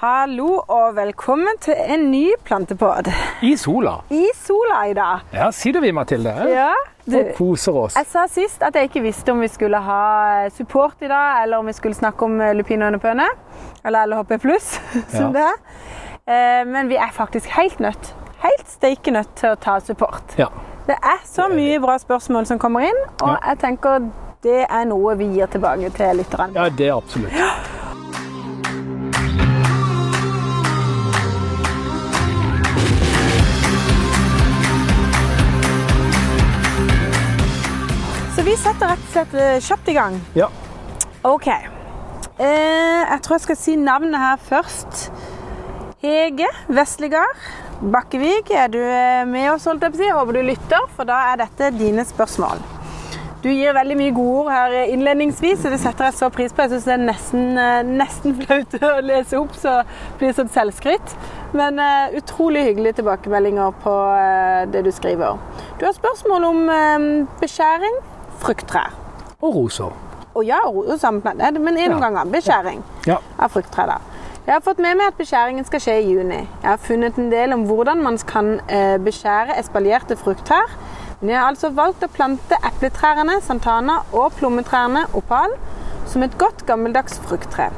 Hallo og velkommen til en ny plantepod. I sola. I sola i dag. Ja, sitter vi, Mathilde. Ja, du, Og koser oss. jeg sa sist at jeg ikke visste om vi skulle ha support i dag, eller om vi skulle snakke om eh, lupin og underpøne. Eller LHP pluss, som Ja. det er. Eh, Men vi er faktisk helt nødt, helt steike nødt til å ta support. Ja. Det er så mye bra spørsmål som kommer inn, og jeg tenker det er noe vi gir tilbake til lytterne. ja, det er absolutt. vi setter rett og slett eh, kjapt i gang. Ja. Ok. Eh, jeg tror jeg skal si navnet her først. Hege Vestligard Bakkevik, er du eh, med oss, holdt jeg på å si? Jeg håper du lytter, for da er dette dine spørsmål. Du gir veldig mye gode ord her innledningsvis, og det setter jeg så pris på. Jeg syns det er nesten, nesten flaut å lese opp, så blir det sånn selvskryt. Men uh, utrolig hyggelige tilbakemeldinger på uh, det du skriver. Du har spørsmål om uh, beskjæring, frukttrær. Og roser. Og ja, ro- samme plan, det, men en Ja. ganger. Beskjæring Ja. av frukttrær. da. Jeg har fått med meg at beskjæringen skal skje i juni. Jeg har funnet en del om hvordan man kan eh, beskjære espalierte frukttrær. Men jeg har altså valgt å plante epletrærne, santana og plommetrærne opal som et godt gammeldags frukttre.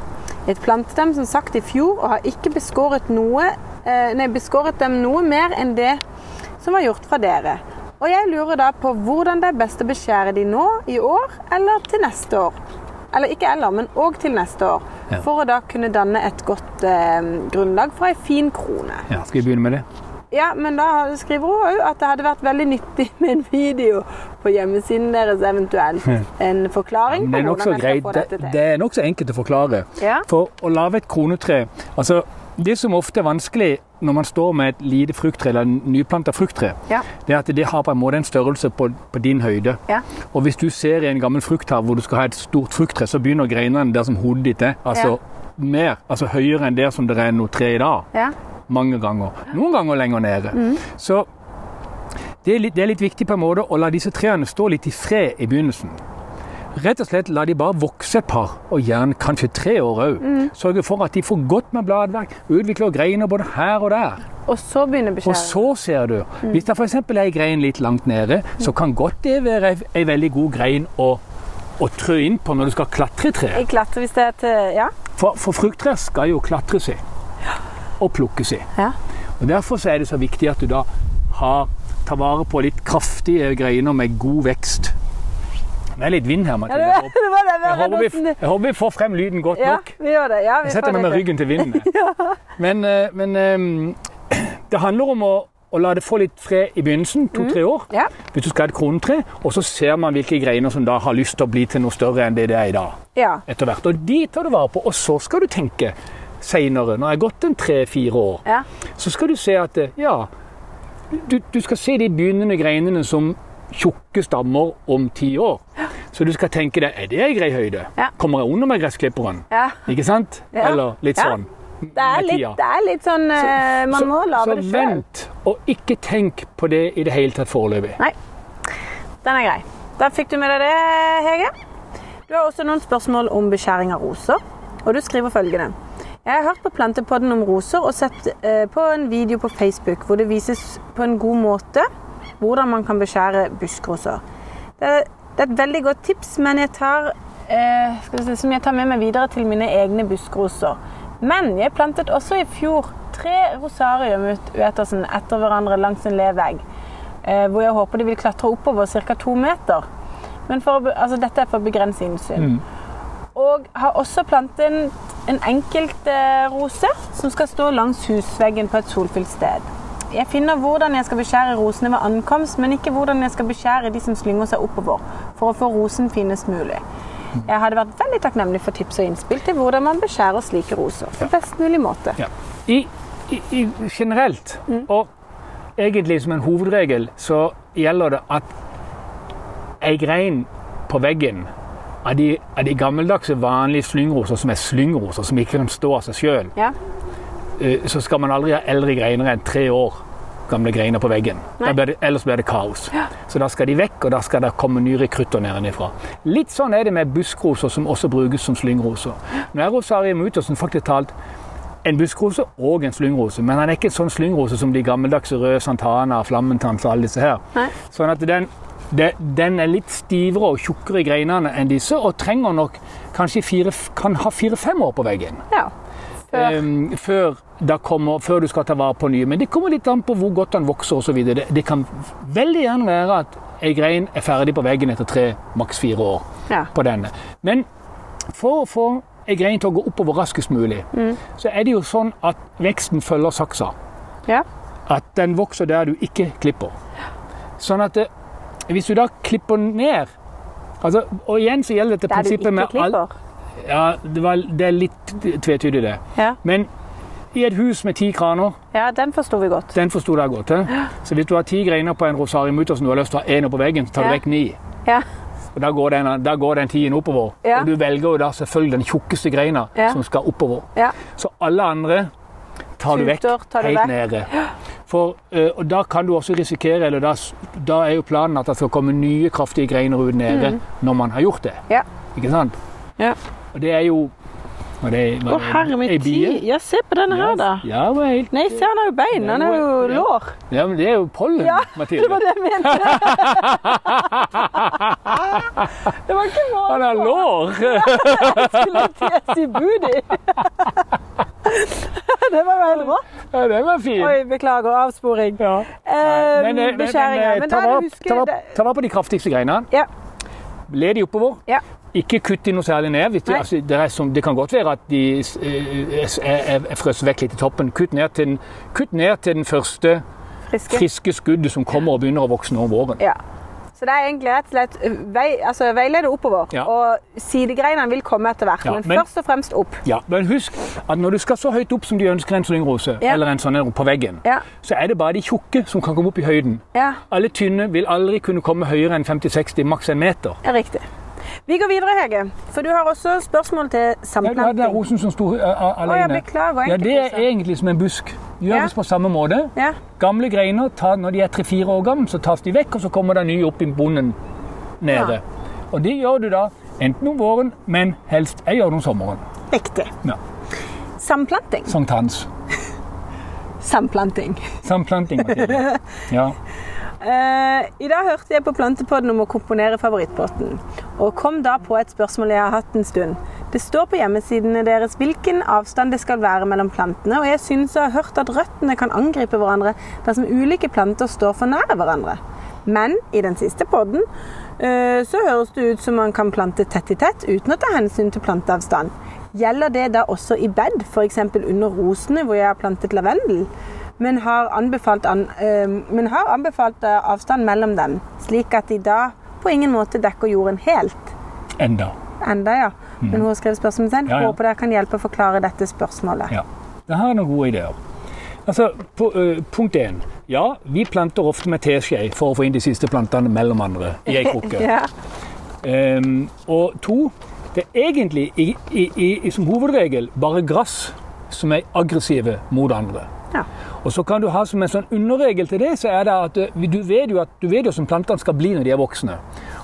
Jeg plantet dem som sagt i fjor og har ikke beskåret, noe, eh, nei, beskåret dem noe mer enn det som var gjort fra dere. Og jeg lurer da på hvordan det er best å beskjære de nå i år eller til neste år. Eller ikke eller, men òg til neste år. Ja. For å da kunne danne et godt eh, grunnlag for ei fin krone. ja. Skal vi begynne med det? Ja, men da skriver hun òg at det hadde vært veldig nyttig med en video på hjemmesiden deres eventuelt. En forklaring Det er nokså greit. Det, det er nokså enkelt å forklare. Ja. For å lage et kronetre altså Det som ofte er vanskelig når man står med et lite frukttre eller nyplanta frukttre, Ja. det er at det har på en måte en størrelse på, på din høyde. Ja. Og hvis du ser i en gammel frukthav hvor du skal ha et stort frukttre, så begynner greinene der som hodet ditt er. Altså mer, altså høyere enn der som det er noe tre i dag. Ja. Mange ganger. Noen ganger lenger nede. Så det er, litt, det er litt viktig på en måte å la disse trærne stå litt i fred i begynnelsen. Rett og slett la de bare vokse et par, og gjerne kanskje tre år òg. Sørge for at de får godt med bladverk, utvikler greiner både her og der. Og så begynner Og så ser du, hvis det f.eks. er ei grein litt langt nede, så kan godt det være ei, veldig god grein å, å trø inn på når du skal klatre i treet. Jeg klatrer hvis det er til Ja. For, for frukttrær skal jo klatres i og plukkes i. ja. Og Derfor så er det så viktig at du da har, tar vare på litt kraftige greiner med god vekst. Det er litt vind her, ja Mathilde. det, Jeg, var, det var håper, jeg, håper vi, jeg håper vi får frem lyden godt Ja, nok. vi gjør det. Ja, vi Jeg setter meg med ryggen til vinden. Men, eh, men eh, det handler om å, å la det få litt fred i begynnelsen, to-tre år, Ja. hvis du skal ha et kronetre. Og så ser man hvilke greiner som da har lyst til å bli til noe større enn det det er i dag. ja. etter hvert. Og de tar du vare på. Og så skal du tenke seinere, når det er gått en tre-fire år, Ja. så skal du se at eh, ja, du, du skal se de begynnende greinene som tjukke stammer om ti år. Så du skal tenke deg er det ei grei høyde? Kommer jeg under med gressklipperen? Ikke sant? Eller litt sånn. Det er litt, det er litt sånn eh, Man må så det sjøl. vent, og ikke tenk på det i det hele tatt foreløpig. Nei. Den er grei. Da fikk du med deg det, Hege. Du har også noen spørsmål om beskjæring av roser. Og du skriver følgende. Jeg har hørt på Plantepodden om roser og sett eh, på en video på Facebook hvor det vises på en god måte hvordan man kan beskjære buskroser. Det det er et veldig godt tips, men jeg tar, eh, vi som jeg tar med meg videre til mine egne buskroser. Men jeg plantet også i fjor tre rosarium Uetersen etter hverandre langs en levegg. Eh, hvor jeg håper de vil klatre oppover ca. to meter. Men for, altså, dette er for å begrense innsyn. Og har også plantet en, en enkelt eh, rose som skal stå langs husveggen på et solfylt sted. Jeg finner hvordan jeg skal beskjære rosene ved ankomst, men ikke hvordan jeg skal beskjære de som slynger seg oppover, for å få rosen finest mulig. Jeg hadde vært veldig takknemlig for tips og innspill til hvordan man beskjærer slike roser på best mulig måte. Ja. I, i, i, generelt, og egentlig som en hovedregel, så gjelder det at ei grein på veggen av de, av de gammeldagse, vanlige slyngroser som er slyngroser, som ikke kan stå av seg sjøl, Ja, så skal man aldri ha eldre greiner enn tre år gamle greiner på veggen. Blir det, ellers blir det kaos. Så da skal de vekk, og da skal det komme nye rekrutter nedenfra. Litt sånn er det med buskroser som også brukes som slyngroser. Nå er rosarium utosen faktisk talt en buskrose og en slyngrose, men han er ikke en sånn slyngrose som de gammeldagse røde Santana, Flammentans og alle disse her. Nei. Sånn at den, den er litt stivere og tjukkere i greinene enn disse, og trenger nok kanskje fire, kan ha fire-fem år på veggen. Ja. Før. um, før, kommer, før du skal ta vare på nye. Men det kommer litt an på hvor godt den vokser osv. Det, det kan veldig gjerne være at ei grein er ferdig på veggen etter tre, maks fire år Ja. på denne. Men for å få ei grein til å gå oppover raskest mulig, så er det jo sånn at veksten følger saksa. ja. At den vokser der du ikke klipper. Sånn at det, hvis du da klipper ned altså, Og igjen så gjelder dette Der du prinsippet ikke med all- klipper. Ja, det, var, det er litt tvetydig, det. Ja. Men i et hus med ti kraner, ja, den forsto vi godt. den forsto jeg godt. He? Så hvis du har ti greiner på en rosarium mutter som du har lyst til å ha én oppå veggen, så tar du vekk ni. Ja. Og da går den, da går den tien oppover. Ja. Og du velger jo da selvfølgelig den tjukkeste greina Ja. som skal oppover. ja. Så alle andre tar du vekk tar du helt vekk. nede. For, eh, og da kan du også risikere, eller da, da er jo planen at det skal komme nye kraftige greiner ut nede når man har gjort det. Mm. Ja. Ikke sant? Ja. Og det er jo Å, herre min tid. Ja, se på denne her, da. Ja, det var helt, Nei, se, han har jo bein. Han har jo Ja. lår. ja, men det er jo pollen, Ja, Mathilde. Det var det jeg mente. Det var ikke mål. Han har lår! jeg skulle til å si booty. Det var jo helt rått. Ja, det var fint. Oi, beklager avsporing. Ja. Eh, Men, men, Beskjæringer. Men, Men ta vare- på de kraftigste greinene. Ja. Le de oppover. Ja. Ikke kutt de noe særlig ned. Hvis de, altså, det, som, det kan godt være at de eh, er, er, er frøst vekk litt i toppen. Kutt ned til den, ned til den første Friske. friske skuddet som kommer og begynner å vokse om våren. Ja. Så det er egentlig rett og slett eh, vei, altså, veilede oppover. Ja. Og sidegreinene vil komme etter hvert, Ja, men, men- først og fremst opp. Ja, men husk at når du skal så høyt opp som de ønsker en slyngrose, Ja. eller en sånn på veggen, så er det bare de tjukke som kan komme opp i høyden. Alle tynne vil aldri kunne komme høyere enn 50-60, maks en meter. Ja, riktig. Vi går videre, Hege. For du har også spørsmål til samplanting. Ja, det er rosen som sto uh, uh, Å, alene. jeg beklager. Ja, det er egentlig som en busk. Gjøres Ja. på samme måte. Ja, Gamle greiner, tar, når de er 3-4 år gamle, så tas de vekk, og så kommer det nye opp i bonden nede. Ja. Og det gjør du da enten om våren, men helst jeg gjør det om sommeren. riktig. Ja. Samplanting. Sankthans. Samplanting. Samplanting, Mathilde. Ja. Eh, I dag hørte jeg på Plantepodden om å komponere favorittpotten, og kom da på et spørsmål jeg har hatt en stund. Det står på hjemmesidene deres hvilken avstand det skal være mellom plantene, og jeg synes jeg har hørt at røttene kan angripe hverandre dersom ulike planter står for nære hverandre. Men i den siste podden eh, så høres det ut som man kan plante tett i tett uten å ta hensyn til planteavstand. Gjelder det da også i bed, f.eks. under rosene hvor jeg har plantet lavendel? Men har anbefalt, an, eh, men har anbefalt eh, avstand mellom dem, slik at de da på ingen måte dekker jorden helt. Enda. Enda, ja. Men hun har skrevet spørsmålstegn. Ja, ja. Håper dere kan hjelpe å forklare dette spørsmålet. Ja. Det her er noen gode ideer. Altså, på, uh, punkt én. Ja, vi planter ofte med teskje for å få inn de siste plantene mellom andre i ei krukke. Ja. um, og to, det er egentlig i, i, i, i, som hovedregel bare gress som er aggressive mot andre. Ja. Og så kan du ha som en sånn underregel til det, så er det at eh, du vet jo, at, du vet jo som plantene skal bli når de er voksne.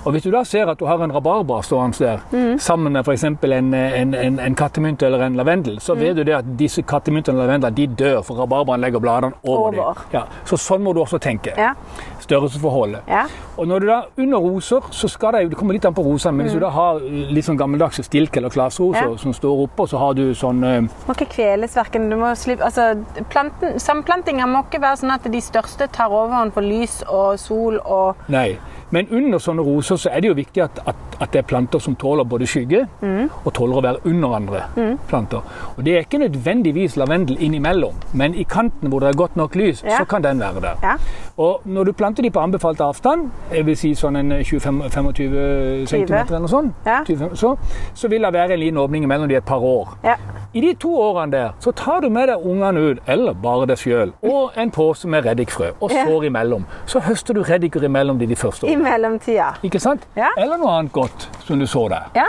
Og hvis du da ser at du har en rabarbra stående der, Mm. sammen med f.eks. En, en, en, en kattemynt eller en lavendel, så Mm. vet du det at disse kattemyntene og lavendler de dør, for rabarbraen legger bladene over, Over. dem. Ja, så sånn må du også tenke. Ja. Størrelsesforholdet. Ja. Og når du da under roser, så skal det jo, det kommer litt an på rosene, men hvis du da har litt sånn gammeldagse stilk- eller klasroser Mm. Ja. som står oppå, så har du sånn eh, Må ikke kveles verken. Du må slippe, altså, planten, samplantinga må ikke være sånn at de største tar overhånd for lys og sol og Nei. Men under sånne roser så er det jo viktig at, at, at det er planter som tåler både skygge Mm. og tåler å være under andre planter. Og det er ikke nødvendigvis lavendel innimellom, men i kanten hvor det er godt nok lys, Ja. så kan den være der. Ja. Og når du planter de på anbefalt avstand, jeg vil si sånn en 25-25 cm eller noe sånt, Ja. 25, så, så vil det være en liten åpning mellom de et par år. Ja. I de to årene der så tar du med deg ungene ut, eller bare deg sjøl, og en pose med reddikfrø, og sår imellom. Så høster du reddiker imellom de de første årene. I mellomtida. Ikke sant? Ja. Eller noe annet godt som du så der. Ja.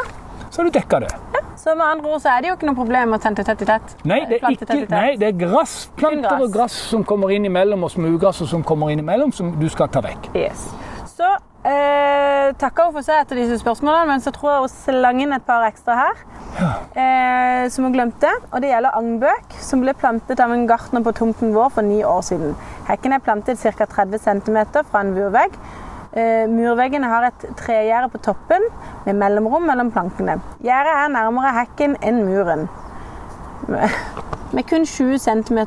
Så har du dekka det. Ja. Så med andre ord så er det jo ikke noe problem å tente tett i tett. Nei, det er, ikke, nei, det er grass, Planter gress. og gress som kommer inn imellom, og smugrasser som kommer inn imellom, som du skal ta vekk. Yes. Så eh, takker hun for seg etter disse spørsmålene, men så tror jeg hun slang inn et par ekstra her. Eh, som hun glemte. Og det gjelder angbøk, som ble plantet av en gartner på tomten vår for ni år siden. Hekken er plantet ca. 30 cm fra en murvegg. Eh, murveggene har et tregjerde på toppen med mellomrom mellom plankene. Gjerdet er nærmere hekken enn muren. Med kun 20 cm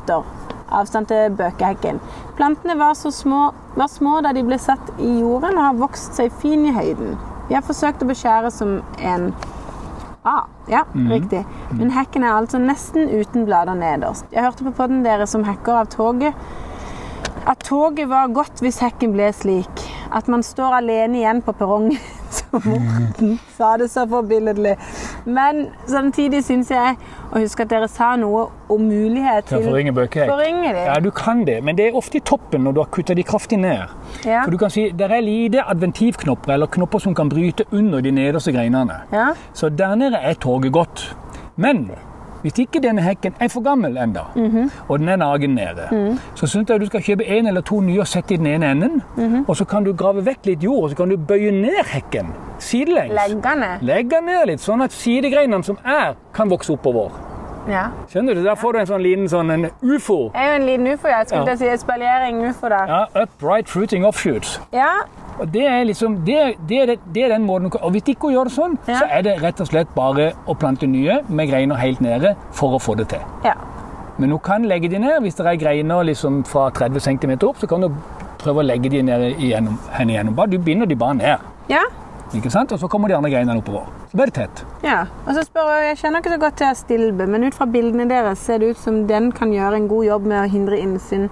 avstand til bøkehekken. Plantene var så små, var små da de ble satt i jorden og har vokst seg fin i høyden. Vi har forsøkt å beskjære som en Ah, ja, riktig. Men hekken er altså nesten uten blader nederst. Jeg hørte på podden deres som hacker av toget at toget var godt hvis hekken ble slik. At man står alene igjen på perrongen, som Morten sa det så forbilledlig. Men samtidig syns jeg å huske at dere sa noe om mulighet Til å forringe bøkehekk. forringe de. Ja, du kan det, men det er ofte i toppen når du har kutta de kraftig ned. Ja. For du kan si, Det er lite adventivknopper eller knopper som kan bryte under de nederste greinene. Ja. Så der nede er toget godt. Men hvis ikke denne hekken er for gammel enda, -hmm. og den er nagen nede, så syns jeg du skal kjøpe en eller to nye og sette i den ene enden. Mhm. Og så kan du grave vekk litt jord, og så kan du bøye ned hekken sidelengs. Leggene. Legg den ned litt, sånn at sidegreinene som er, kan vokse oppover. Ja. Skjønner du? Der får du en sånn liten sånn en ufo. Jeg er jo en liten ufo, jeg. Skulle Ja. si spaljering ufo der. Ja, upright fruiting offshoots. Ja. Og det er liksom, det, det, det, det er den måten, og hvis ikke hun gjør det sånn, Ja. så er det rett og slett bare å plante nye med greiner helt nede for å få det til. ja. Men hun kan legge de ned, hvis det er greiner liksom fra 30 cm opp, så kan du prøve å legge de ned igjennom, henne igjennom. Bare, du binder de bare ned, Ja. ikke sant? Og så kommer de andre greinene oppover. Så blir det tett. Ja, og så spør jeg, jeg kjenner ikke så godt til stilbe, men ut fra bildene deres ser det ut som den kan gjøre en god jobb med å hindre innsyn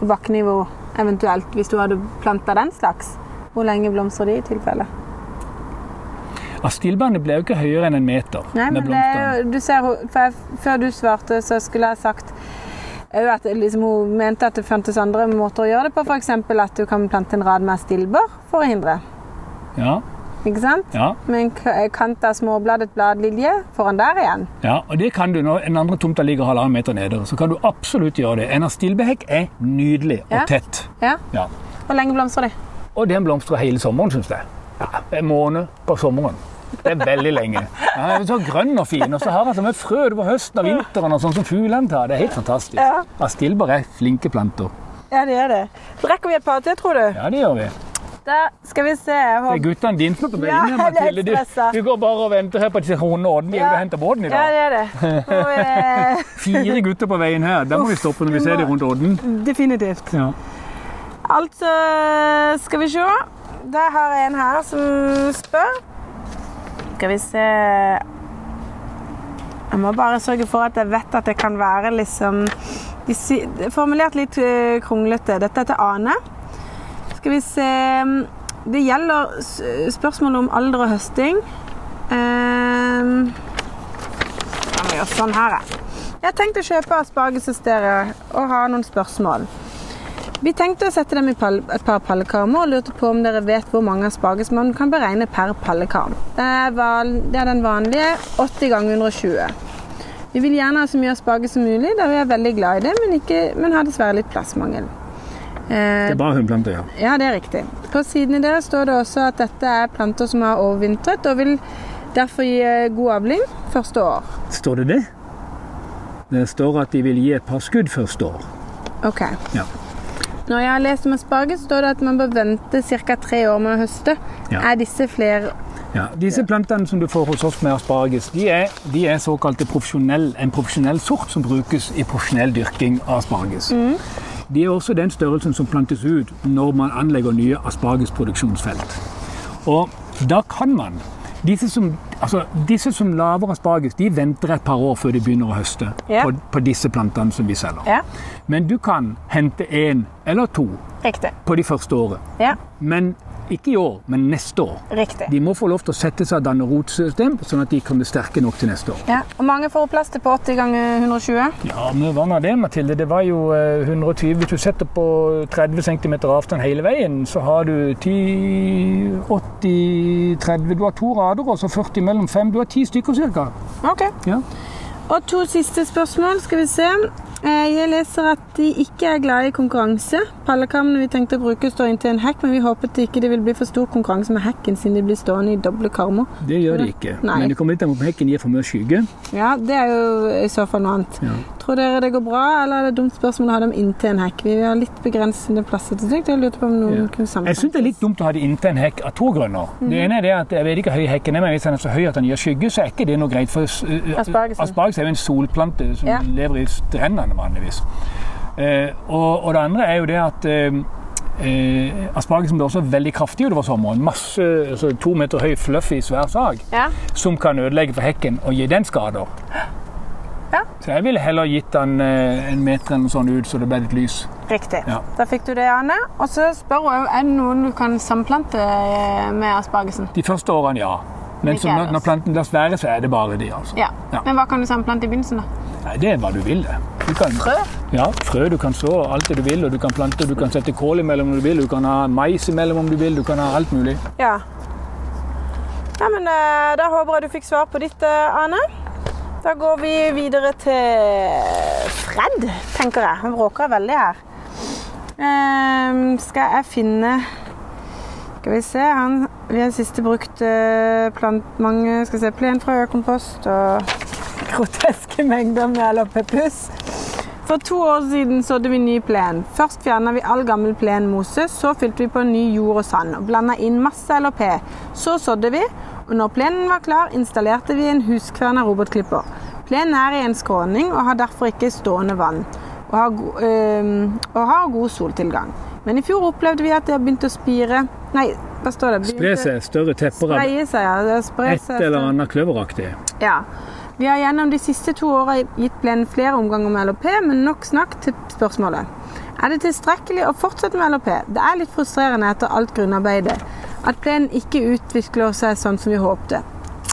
på bakkenivå, eventuelt hvis du hadde planta den slags. Hvor lenge blomstrer de i tilfelle? Ja, Stilbandet ble jo ikke høyere enn en meter Nei, men det du ser, Før du svarte, så skulle jeg sagt at liksom, hun mente at det fantes andre måter å gjøre det på, f.eks. at du kan plante en rad med stilber for å hindre. Ja, Ikke sant? ja, Med en kant av småbladet bladlilje foran der igjen. ja, og det kan du når en andre tomta ligger halvannen meter nede. Så kan du absolutt gjøre det. En av stilbehekk er nydelig og Ja. tett. Ja. Ja. Hvor lenge blomstrer de? Og den blomstrer hele sommeren, syns jeg. Ja, en måned på sommeren. Det er veldig lenge. Ja, den er så grønn og fin, og så har den som et frø på høsten og vinteren, og sånn som fuglene tar. Det er helt fantastisk. Ja. Astilber er flinke planter. Ja, det er det. Rekker vi et par til, tror du? Ja, det gjør vi. Da skal vi se. Det er guttene dine som er på er Mathilde. Du, du går bare og venter her på disse hundene og Odden. Ja. Du henter båten i dag. Ja, det er det. Og, eh, Fire gutter på veien her. Da må vi stoppe når vi ser dem rundt Odden. definitivt. Ja. Altså, skal vi se. Der har jeg en her som spør. Skal vi se Jeg må bare sørge for at jeg vet at det kan være liksom er Formulert litt eh, kronglete. Dette er til Ane. Skal vi se Det gjelder spørsmålet om alder og høsting. Um, jeg må gjøre sånn her, jeg. Jeg har tenkt å kjøpe asparges og har noen spørsmål. Vi tenkte å sette dem i et par pallekarmer og lurte på om dere vet hvor mange asparges man kan beregne per pallekarm. Det er, det den vanlige 80 ganger 120. Vi vil gjerne ha så mye asparges som mulig, da vi er veldig glad i det, men, ikke, men har dessverre litt plassmangel. Det Eh, er bare hundplanter, ja. ja, det er riktig. På sidene deres står det også at dette er planter som har overvintret og vil derfor gi eh, god avling første år. Står det det? Det står at de vil gi et par skudd første år. Ok. Ja. Når jeg har lest om asparges, står det at man bør vente ca. tre år med å høste. Ja. Er disse flere Ja, disse plantene som du får hos oss med asparges, de er, de er såkalte profesjonell, en profesjonell sort som brukes i profesjonell dyrking av asparges. De er også den størrelsen som plantes ut når man anlegger nye aspargesproduksjonsfelt. Og da kan man disse som, altså, disse som laver asparges, de venter et par år før de begynner å høste Ja. på, på disse plantene som vi selger. Ja, Men du kan hente én eller to riktig. på de første året. Ja, Men ikke i år, men neste år. riktig. De må få lov til å sette seg danne rotsystem, sånn at de kan bli sterke nok til neste år. Ja, og mange får plass til på 80 ganger 120. Ja, men hva av det, Mathilde? Det var jo eh, 120 Hvis du setter på 30 cm avstand hele veien, så har du 10, 80, 30 Du har to rader og så 40 mellom fem. Du har ti stykker ca. Ok. Ja. Og to siste spørsmål, skal vi se. Eh, Jeg leser at de ikke er glad i konkurranse. Pallekamrene vi tenkte å bruke står inntil en hekk, men vi håpet ikke det ville bli for stor konkurranse med hekken, siden de blir stående i doble karmer. Det gjør de ikke. Nei. Men det kommer litt an på om hekken gir for mye skygge. Ja, det er jo i så fall noe annet. Ja. Tror dere det går bra, eller er det et dumt spørsmål å ha dem inntil en hekk? Vi har litt begrensede plasser til slikt. Jeg lurte på om noen Ja. kunne samle Jeg syns det er litt dumt å ha det inntil en hekk av to grunner. Mm. Det ene er det at jeg vet ikke hvor høy hekken er, men hvis den er så høy at den gir skygge, så er ikke det noe greit. For uh, asparges er jo en solplante som Ja. lever i strendene vanligvis. Uh, og, og det andre er jo det at uh, eh, aspargesen blir også veldig kraftig utover sommeren. Masse altså to meter høy, fluffy, svær sag Ja. som kan ødelegge for hekken og gi den skader. Ja. Så jeg ville heller gitt den eh, en meter eller sånt ut, så det ble litt lys. Riktig. Ja. Da fikk du det, Anne. Og så spør hun er det noen du kan samplante eh, med aspargesen. De første årene, ja. Men så når, når planten blir svære, så er det bare de, altså. Ja. Ja. Men hva kan du samplante i begynnelsen, da? Nei, det er hva du vil. Du kan, Frø? Ja, frø. Du kan så alt det du vil, og du kan plante, du kan sette kål imellom om du vil, du kan ha mais imellom om du vil, du kan ha alt mulig. Ja. ja men eh, Da håper jeg du fikk svar på ditt, Ane. Da går vi videre til Fred, tenker jeg. Han bråker veldig her. Um, skal jeg finne Skal vi se han, Vi har siste brukt eh, plant, mange skal se, plenfrø, økompost og groteske mengder med LHP pluss. For to år siden sådde vi ny plen. Først fjerna vi all gammel plenmose, så fylte vi på ny jord og sand og blanda inn masse LHP. Så sådde vi, og når plenen var klar, installerte vi en huskverna robotklipper. Plenen er i en skråning og har derfor ikke stående vann, og har, øh, og har god soltilgang. Men i fjor opplevde vi at det har begynt å spire Nei, hva står det? Spre seg større tepper av ja. Et eller annet kløveraktig. ja. Vi har gjennom de siste to åra gitt plenen flere omganger med LHP, men nok snakk til spørsmålet. Er det tilstrekkelig å fortsette med LHP? Det er litt frustrerende etter alt grunnarbeidet at plenen ikke utvikler seg sånn som vi håpte.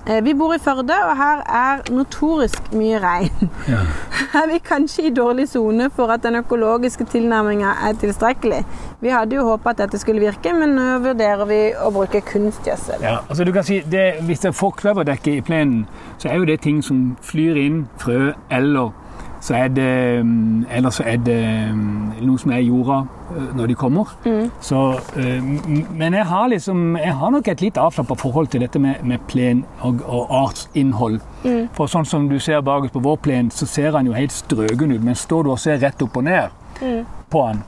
Eh, Vi bor i Førde, og her er notorisk mye regn. Ja. Er vi kanskje i dårlig sone for at den økologiske tilnærminga er tilstrekkelig? Vi hadde jo håpa at dette skulle virke, men nå vurderer vi å bruke kunstgjødsel. Ja, altså du kan si, det, Hvis det er forkløverdekke i plenen, så er jo det ting som flyr inn, frø, eller så er det, mm, eller så er det mm, noe som er i jorda øh, når de kommer. Så, øh, men jeg har, liksom, jeg har nok et litt avslappa forhold til dette med, med plen og, og artsinnhold. For sånn som du ser bakerst på vår plen, så ser han jo helt strøken ut. Men står du og ser rett opp og ned på han,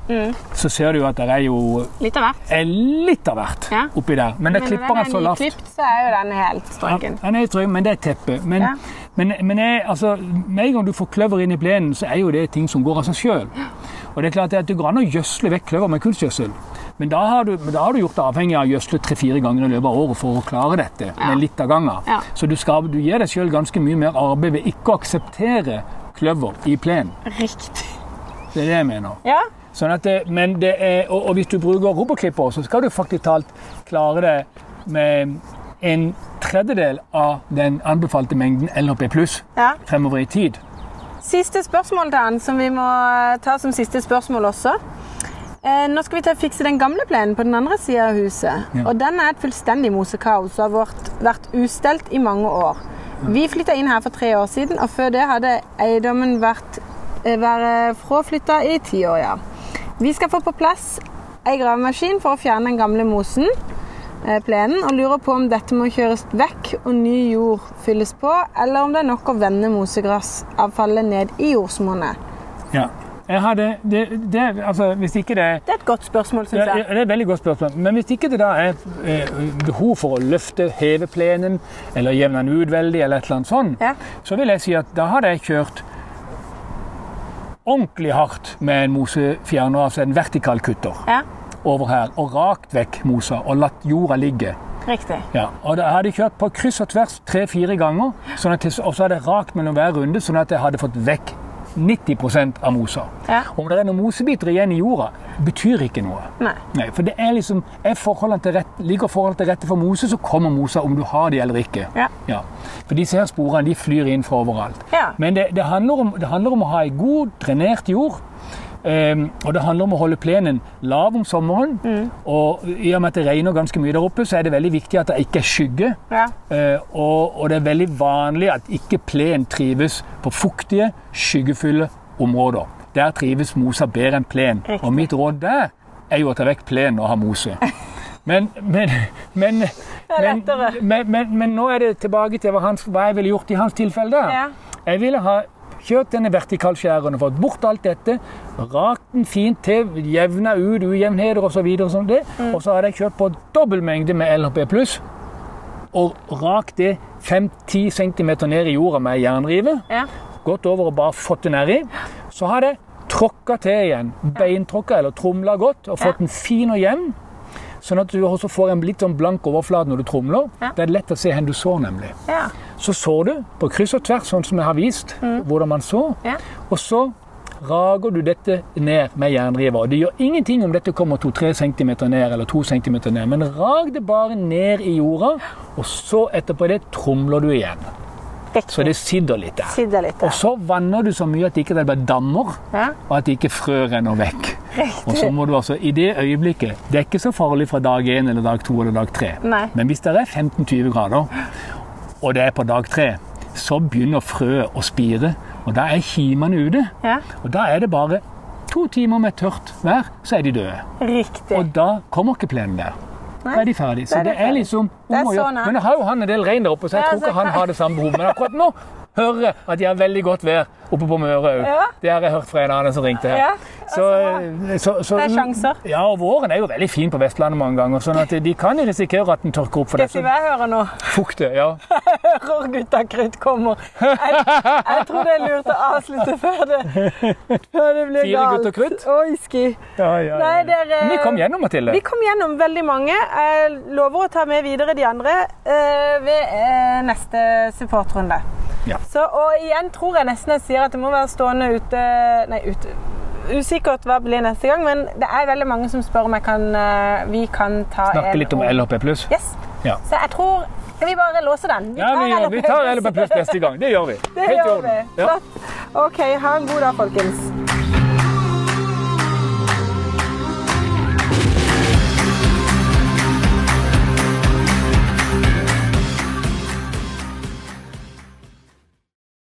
så ser du jo at det er jo Litt av hvert. er litt av hvert Ja. oppi der. Men det klipper han så lavt. Klippt, så er jo den helt strøken. Ja, den er trygg, men det er teppet. Men, Ja. Men, men jeg, altså, med en gang du får kløver inn i plenen, så er jo det ting som går av seg sjøl. Og det er klart at det går an å gjødsle vekk kløver med kunstgjødsel. Men da har du, da har du gjort det avhengig av å gjødsle tre-fire ganger i løpet av året for å klare dette. Ja. med litt av gangen. Ja. Så du, skal, du gir deg sjøl ganske mye mer arbeid ved ikke å akseptere kløver i plenen. Riktig. Det er det jeg mener. Ja. Sånn at det, men det er, og, og hvis du bruker robotklipper, så skal du faktisk talt klare det med en tredjedel av den anbefalte mengden LHP pluss ja. fremover i tid. Siste spørsmål Dan, som vi må eh, ta som siste spørsmål også. Eh, nå skal vi til å fikse den gamle plenen på den andre sida av huset. Ja. Og den er et fullstendig mosekaos og har vært, vært ustelt i mange år. Vi flytta inn her for tre år siden, og før det hadde eiendommen vært, eh, vært fraflytta i ti år. Ja. Vi skal få på plass ei gravemaskin for å fjerne den gamle mosen, plenen, og lurer på om dette må kjøres vekk og ny jord fylles på, eller om det er nok å vende mosegrasavfallet ned i jordsmonnet. Ja. Jeg hadde, det, det, altså, hvis ikke det Det er et godt spørsmål, syns Ja, jeg. det er et veldig godt spørsmål. Men hvis ikke det da er eh, behov for å løfte, heve plenen, eller jevne den ut veldig, eller et eller annet sånt, Ja. så vil jeg si at da hadde jeg kjørt ordentlig hardt med en mosefjerner, altså en vertikal kutter, Ja, over her, og rakt vekk mosa, og latt jorda ligge. riktig. Ja, og da hadde jeg kjørt på kryss og tvers tre-fire ganger, sånn jeg- og så hadde jeg rakt mellom hver runde, sånn at jeg hadde fått vekk 90% av mosa. Ja. Om det er noen mosebiter igjen i jorda, betyr ikke noe. Nei. Nei, for det er liksom, er forholdene til rett, Ligger forholdene til rette for mose, så kommer mosa om du har de eller ikke. Ja. For disse her sporene de flyr inn fra overalt. Ja. Men det, det, handler om, det handler om å ha ei god, drenert jord Um, og det handler om å holde plenen lav om sommeren. Og i og med at det regner ganske mye der oppe, så er det veldig viktig at det ikke er skygge. Ja. Eh, og, og det er veldig vanlig at ikke plen trives på fuktige, skyggefulle områder. Der trives mosa bedre enn plen. Riktig. Og mitt råd der er jo å ta vekk plen og ha mose. Men, men, men, men, nå er det tilbake til hva, hans, hva jeg ville gjort i hans tilfelle. da. Ja. Jeg ville ha kjørt denne vertikalskjæreren fått bort alt dette. Rakt den fint til, jevna ut ujevnheter osv. Og, så det. Mm. og så hadde jeg kjørt på dobbel mengde med LHP pluss. Og rakt det 5-10 cm ned i jorda med jernrive. Ja. Gått over og bare fått det nedi. Så hadde jeg tråkka til igjen. Beintråkka eller tromla godt og fått den fin og jevn. Sånn at du også får en litt sånn blank overflate når du tromler. Ja. Det er lett å se hvor du sår, nemlig. Ja. Så sår du på kryss og tvers, sånn som jeg har vist hvordan man sår. Ja. Og så rager du dette ned med jernriver. Det gjør ingenting om dette kommer 2-3 cm ned eller 2 cm ned, men rag det bare ned i jorda, og så etterpå det tromler du igjen. Riktig. Så det sidder litt der. Sidder litt Og så vanner du så mye at ikke det blir dammer, Ja. og at ikke frø renner vekk. Og så må du altså, i det øyeblikket Det er ikke så farlig fra dag 1 eller dag 2 eller dag 3. Nei. Men hvis det er 15-20 grader, og det er på dag 3, så begynner frøet å spire. Og da er kimene ute. Ja. Og da er det bare to timer med tørt vær, så er de døde. Riktig. Og da kommer ikke plenen der. Da er de ferdige. Så det er de det er liksom Det er om å gjøre. Men jeg har jo han en del rein der oppe, så jeg tror ikke han har det samme behovet. Men akkurat nå hører at de har veldig godt vær oppe på Møre òg. Ja. Det har jeg hørt fra en annen som ringte her. Ja, Så, så, så, Det er sjanser. Ja, og våren er jo veldig fin på Vestlandet mange ganger, sånn at de kan jo risikere at den tørker opp for det. Skal jeg hører nå? Fukte, ja. Jeg Hører gutta krutt kommer. Jeg, jeg tror det er lurt å avslutte før det, før det blir Fire galt. gutter krutt? Oi, ski. ja, ja, Nei, dere- Men vi kom gjennom, Mathilde. Vi kom gjennom veldig mange. Jeg lover å ta med videre de andre eh, ved eh, neste supportrunde. Ja. Så, og igjen tror jeg nesten jeg sier at det må være stående ute Nei, ute. Usikkert hva blir neste gang, men det er veldig mange som spør om jeg kan, eh, vi kan ta en Snakke litt om LHP pluss. Yes. Ja. Så jeg tror Skal vi bare låse den? Vi Ja, vi, LHP, vi tar LHP pluss neste gang. Det gjør vi. Det Helt gjør vi. Ja. OK, ha en god dag, folkens.